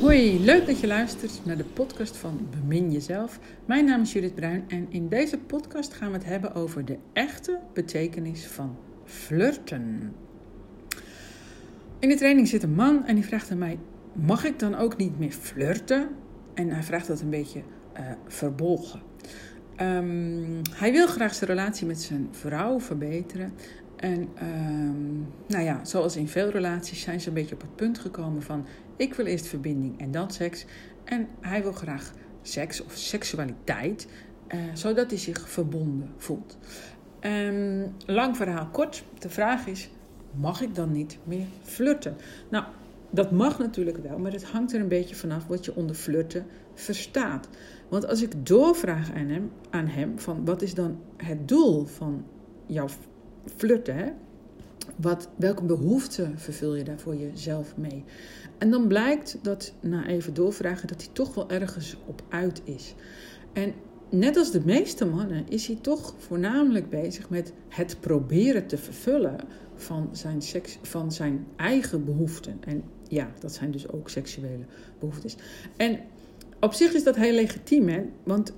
Hoi, leuk dat je luistert naar de podcast van Bemin Jezelf. Mijn naam is Judith Bruin en in deze podcast gaan we het hebben over de echte betekenis van flirten. In de training zit een man en die vraagt aan mij: Mag ik dan ook niet meer flirten? En hij vraagt dat een beetje uh, verbolgen. Um, hij wil graag zijn relatie met zijn vrouw verbeteren. En um, nou ja, zoals in veel relaties zijn ze een beetje op het punt gekomen van ik wil eerst verbinding en dan seks. En hij wil graag seks of seksualiteit, uh, zodat hij zich verbonden voelt. Um, lang verhaal kort, de vraag is, mag ik dan niet meer flirten? Nou, dat mag natuurlijk wel, maar het hangt er een beetje vanaf wat je onder flirten verstaat. Want als ik doorvraag aan hem, aan hem van wat is dan het doel van jouw flirten? Wat, welke behoeften vervul je daar voor jezelf mee? En dan blijkt dat, na even doorvragen, dat hij toch wel ergens op uit is. En net als de meeste mannen is hij toch voornamelijk bezig met het proberen te vervullen van zijn, seks, van zijn eigen behoeften. En ja, dat zijn dus ook seksuele behoeftes. En op zich is dat heel legitiem, hè? want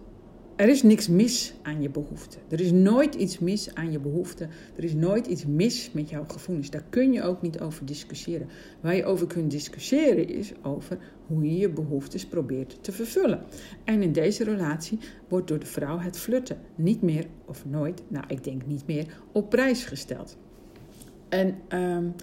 er is niks mis aan je behoeften. Er is nooit iets mis aan je behoeften. Er is nooit iets mis met jouw gevoelens. Daar kun je ook niet over discussiëren. Waar je over kunt discussiëren is over hoe je je behoeftes probeert te vervullen. En in deze relatie wordt door de vrouw het flirten niet meer of nooit, nou ik denk niet meer, op prijs gesteld. En, um,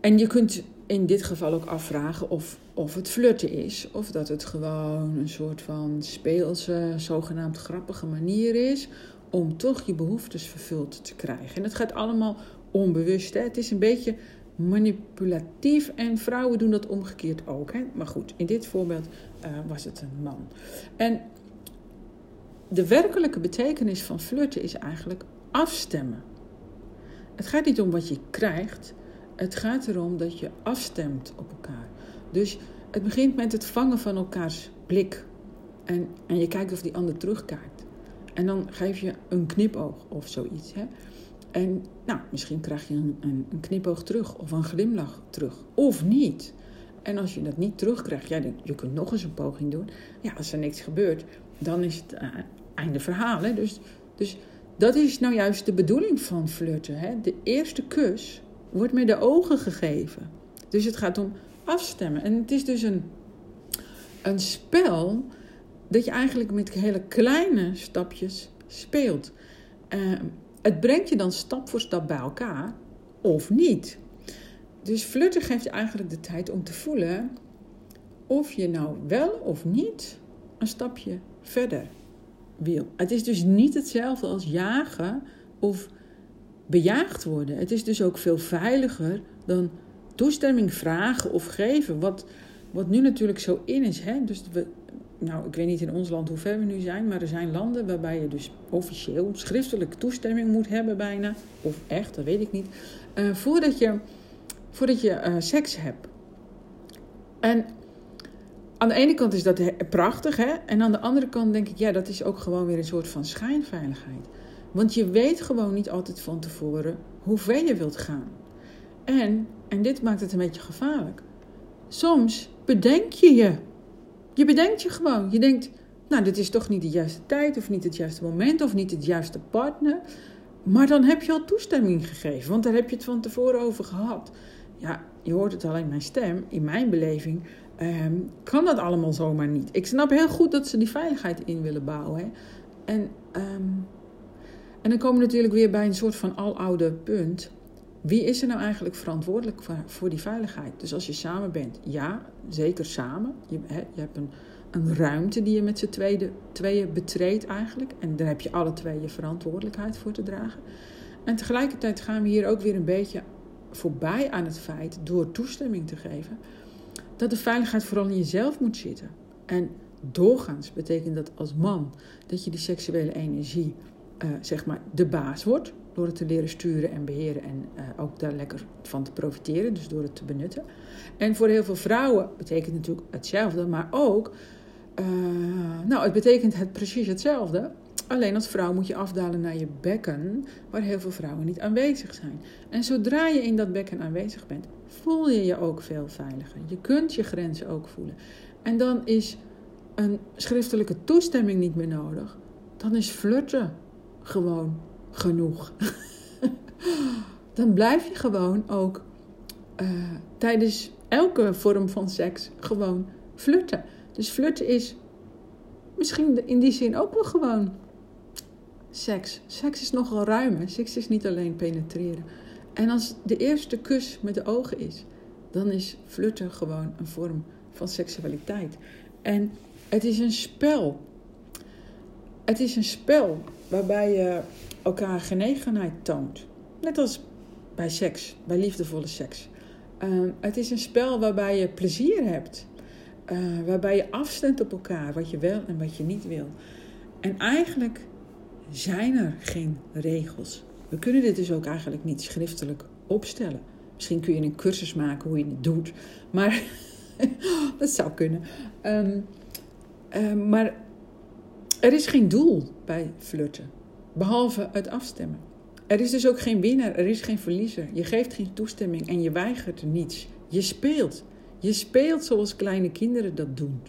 en je kunt in dit geval ook afvragen of, of het flirten is. Of dat het gewoon een soort van speelse, zogenaamd grappige manier is om toch je behoeftes vervuld te krijgen. En het gaat allemaal onbewust. Hè? Het is een beetje manipulatief en vrouwen doen dat omgekeerd ook. Hè? Maar goed, in dit voorbeeld uh, was het een man. En de werkelijke betekenis van flirten is eigenlijk afstemmen. Het gaat niet om wat je krijgt, het gaat erom dat je afstemt op elkaar. Dus het begint met het vangen van elkaars blik. En, en je kijkt of die ander terugkijkt. En dan geef je een knipoog of zoiets. Hè? En nou, misschien krijg je een, een, knipoog terug of een glimlach terug. Of niet. En als je dat niet terugkrijgt, ja, je kunt nog eens een poging doen. Ja, als er niks gebeurt, dan is het uh, einde verhaal. Hè? Dus, dus dat is nou juist de bedoeling van flirten. Hè? De eerste kus wordt met de ogen gegeven. Dus het gaat om afstemmen. En het is dus een, een spel dat je eigenlijk met hele kleine stapjes speelt. Uh, het brengt je dan stap voor stap bij elkaar of niet. Dus flirten geeft je eigenlijk de tijd om te voelen of je nou wel of niet een stapje verder wil. Het is dus niet hetzelfde als jagen of bejaagd worden. Het is dus ook veel veiliger dan toestemming vragen of geven. Wat, wat nu natuurlijk zo in is. Hè? Dus we, nou, ik weet niet in ons land hoe ver we nu zijn, maar er zijn landen waarbij je dus officieel schriftelijk toestemming moet hebben bijna. Of echt, dat weet ik niet. Uh, voordat je, voordat je uh, seks hebt. En aan de ene kant is dat prachtig, hè? En aan de andere kant denk ik, ja, dat is ook gewoon weer een soort van schijnveiligheid. Want je weet gewoon niet altijd van tevoren hoe ver je wilt gaan. En, en dit maakt het een beetje gevaarlijk. Soms bedenk je je. Je bedenkt je gewoon. Je denkt, nou, dit is toch niet de juiste tijd, of niet het juiste moment, of niet het juiste partner. Maar dan heb je al toestemming gegeven, want daar heb je het van tevoren over gehad. Ja, je hoort het al in mijn stem. In mijn beleving um, kan dat allemaal zomaar niet. Ik snap heel goed dat ze die veiligheid in willen bouwen. Hè. En um, en dan komen we natuurlijk weer bij een soort van aloude punt. Wie is er nou eigenlijk verantwoordelijk voor, die veiligheid? Dus als je samen bent, ja, zeker samen. Je, je hebt een, een ruimte die je met z'n tweeën betreedt eigenlijk. En daar heb je alle twee je verantwoordelijkheid voor te dragen. En tegelijkertijd gaan we hier ook weer een beetje voorbij aan het feit, door toestemming te geven, dat de veiligheid vooral in jezelf moet zitten. En doorgaans betekent dat als man dat je die seksuele energie uh, zeg maar de baas wordt. Door het te leren sturen en beheren en uh, ook daar lekker van te profiteren, dus door het te benutten. En voor heel veel vrouwen betekent natuurlijk hetzelfde, maar ook, uh, nou, het betekent het precies hetzelfde. Alleen als vrouw moet je afdalen naar je bekken, waar heel veel vrouwen niet aanwezig zijn. En zodra je in dat bekken aanwezig bent, voel je je ook veel veiliger. Je kunt je grenzen ook voelen. En dan is een schriftelijke toestemming niet meer nodig. Dan is flirten gewoon genoeg. dan blijf je gewoon ook uh, tijdens elke vorm van seks gewoon flirten. Dus flirten is misschien in die zin ook wel gewoon seks. Seks is nogal ruim. Seks is niet alleen penetreren. En als de eerste kus met de ogen is, dan is flirten gewoon een vorm van seksualiteit. En het is een spel. Het is een spel waarbij je elkaar genegenheid toont. Net als bij seks, bij liefdevolle seks. Ehm, het is een spel waarbij je plezier hebt. Uh, waarbij je afstemt op elkaar, wat je wel en wat je niet wil. En eigenlijk zijn er geen regels. We kunnen dit dus ook eigenlijk niet schriftelijk opstellen. Misschien kun je een cursus maken hoe je het doet, maar dat zou kunnen. Um, um, maar er is geen doel bij flirten, behalve het afstemmen. Er is dus ook geen winnaar, er is geen verliezer. Je geeft geen toestemming en je weigert niets. Je speelt. Je speelt zoals kleine kinderen dat doen.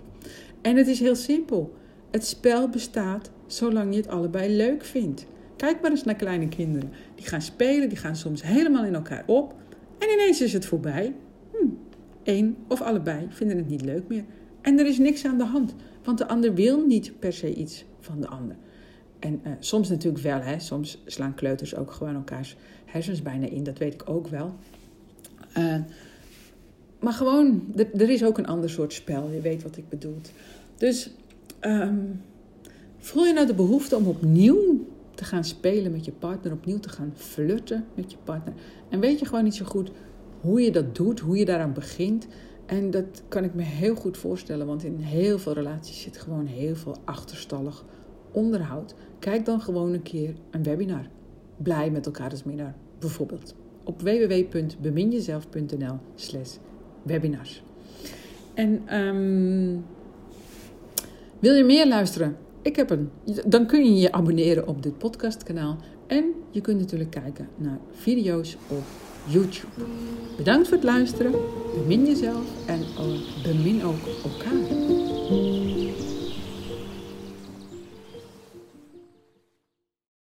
En het is heel simpel. Het spel bestaat zolang je het allebei leuk vindt. Kijk maar eens naar kleine kinderen. Die gaan spelen, die gaan soms helemaal in elkaar op. En ineens is het voorbij. Hm, Eén of allebei vinden het niet leuk meer. En er is niks aan de hand, want de ander wil niet per se iets van de ander. En uh, soms natuurlijk wel, hè. soms slaan kleuters ook gewoon elkaars hersens bijna in, dat weet ik ook wel. Uh, maar gewoon, er is ook een ander soort spel, je weet wat ik bedoel. Dus um, voel je nou de behoefte om opnieuw te gaan spelen met je partner, opnieuw te gaan flirten met je partner. En weet je gewoon niet zo goed hoe je dat doet, hoe je daaraan begint. En dat kan ik me heel goed voorstellen, want in heel veel relaties zit gewoon heel veel achterstallig onderhoud. Kijk dan gewoon een keer een webinar. Blij met elkaar als minnaar, bijvoorbeeld. Op www.beminjezelf.nl slash webinars. En um, wil je meer luisteren? Ik heb een. Dan kun je je abonneren op dit podcastkanaal. En je kunt natuurlijk kijken naar video's op YouTube. Bedankt voor het luisteren. Bemin jezelf en bemin ook elkaar.